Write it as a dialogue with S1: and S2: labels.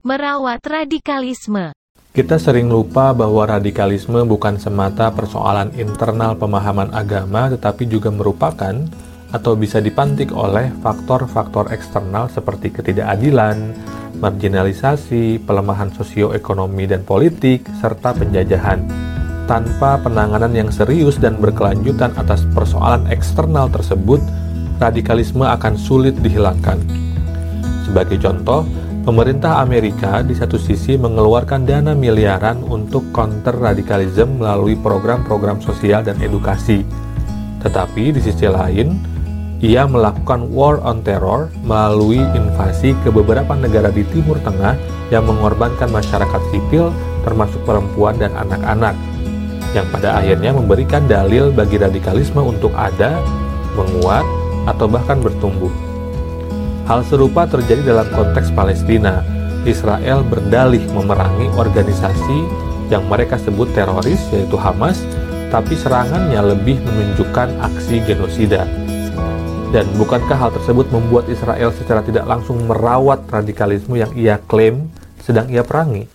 S1: Merawat radikalisme.
S2: Kita sering lupa bahwa radikalisme bukan semata persoalan internal pemahaman agama, tetapi juga merupakan atau bisa dipantik oleh faktor-faktor eksternal seperti ketidakadilan, marginalisasi, pelemahan sosioekonomi dan politik, serta penjajahan. Tanpa penanganan yang serius dan berkelanjutan atas persoalan eksternal tersebut, radikalisme akan sulit dihilangkan. Sebagai contoh, Pemerintah Amerika di satu sisi mengeluarkan dana miliaran untuk counter radikalisme melalui program-program sosial dan edukasi. Tetapi di sisi lain, ia melakukan war on terror melalui invasi ke beberapa negara di Timur Tengah yang mengorbankan masyarakat sipil termasuk perempuan dan anak-anak yang pada akhirnya memberikan dalil bagi radikalisme untuk ada, menguat, atau bahkan bertumbuh. Hal serupa terjadi dalam konteks Palestina. Israel berdalih memerangi organisasi yang mereka sebut teroris, yaitu Hamas, tapi serangannya lebih menunjukkan aksi genosida. Dan bukankah hal tersebut membuat Israel secara tidak langsung merawat radikalisme yang ia klaim sedang ia perangi?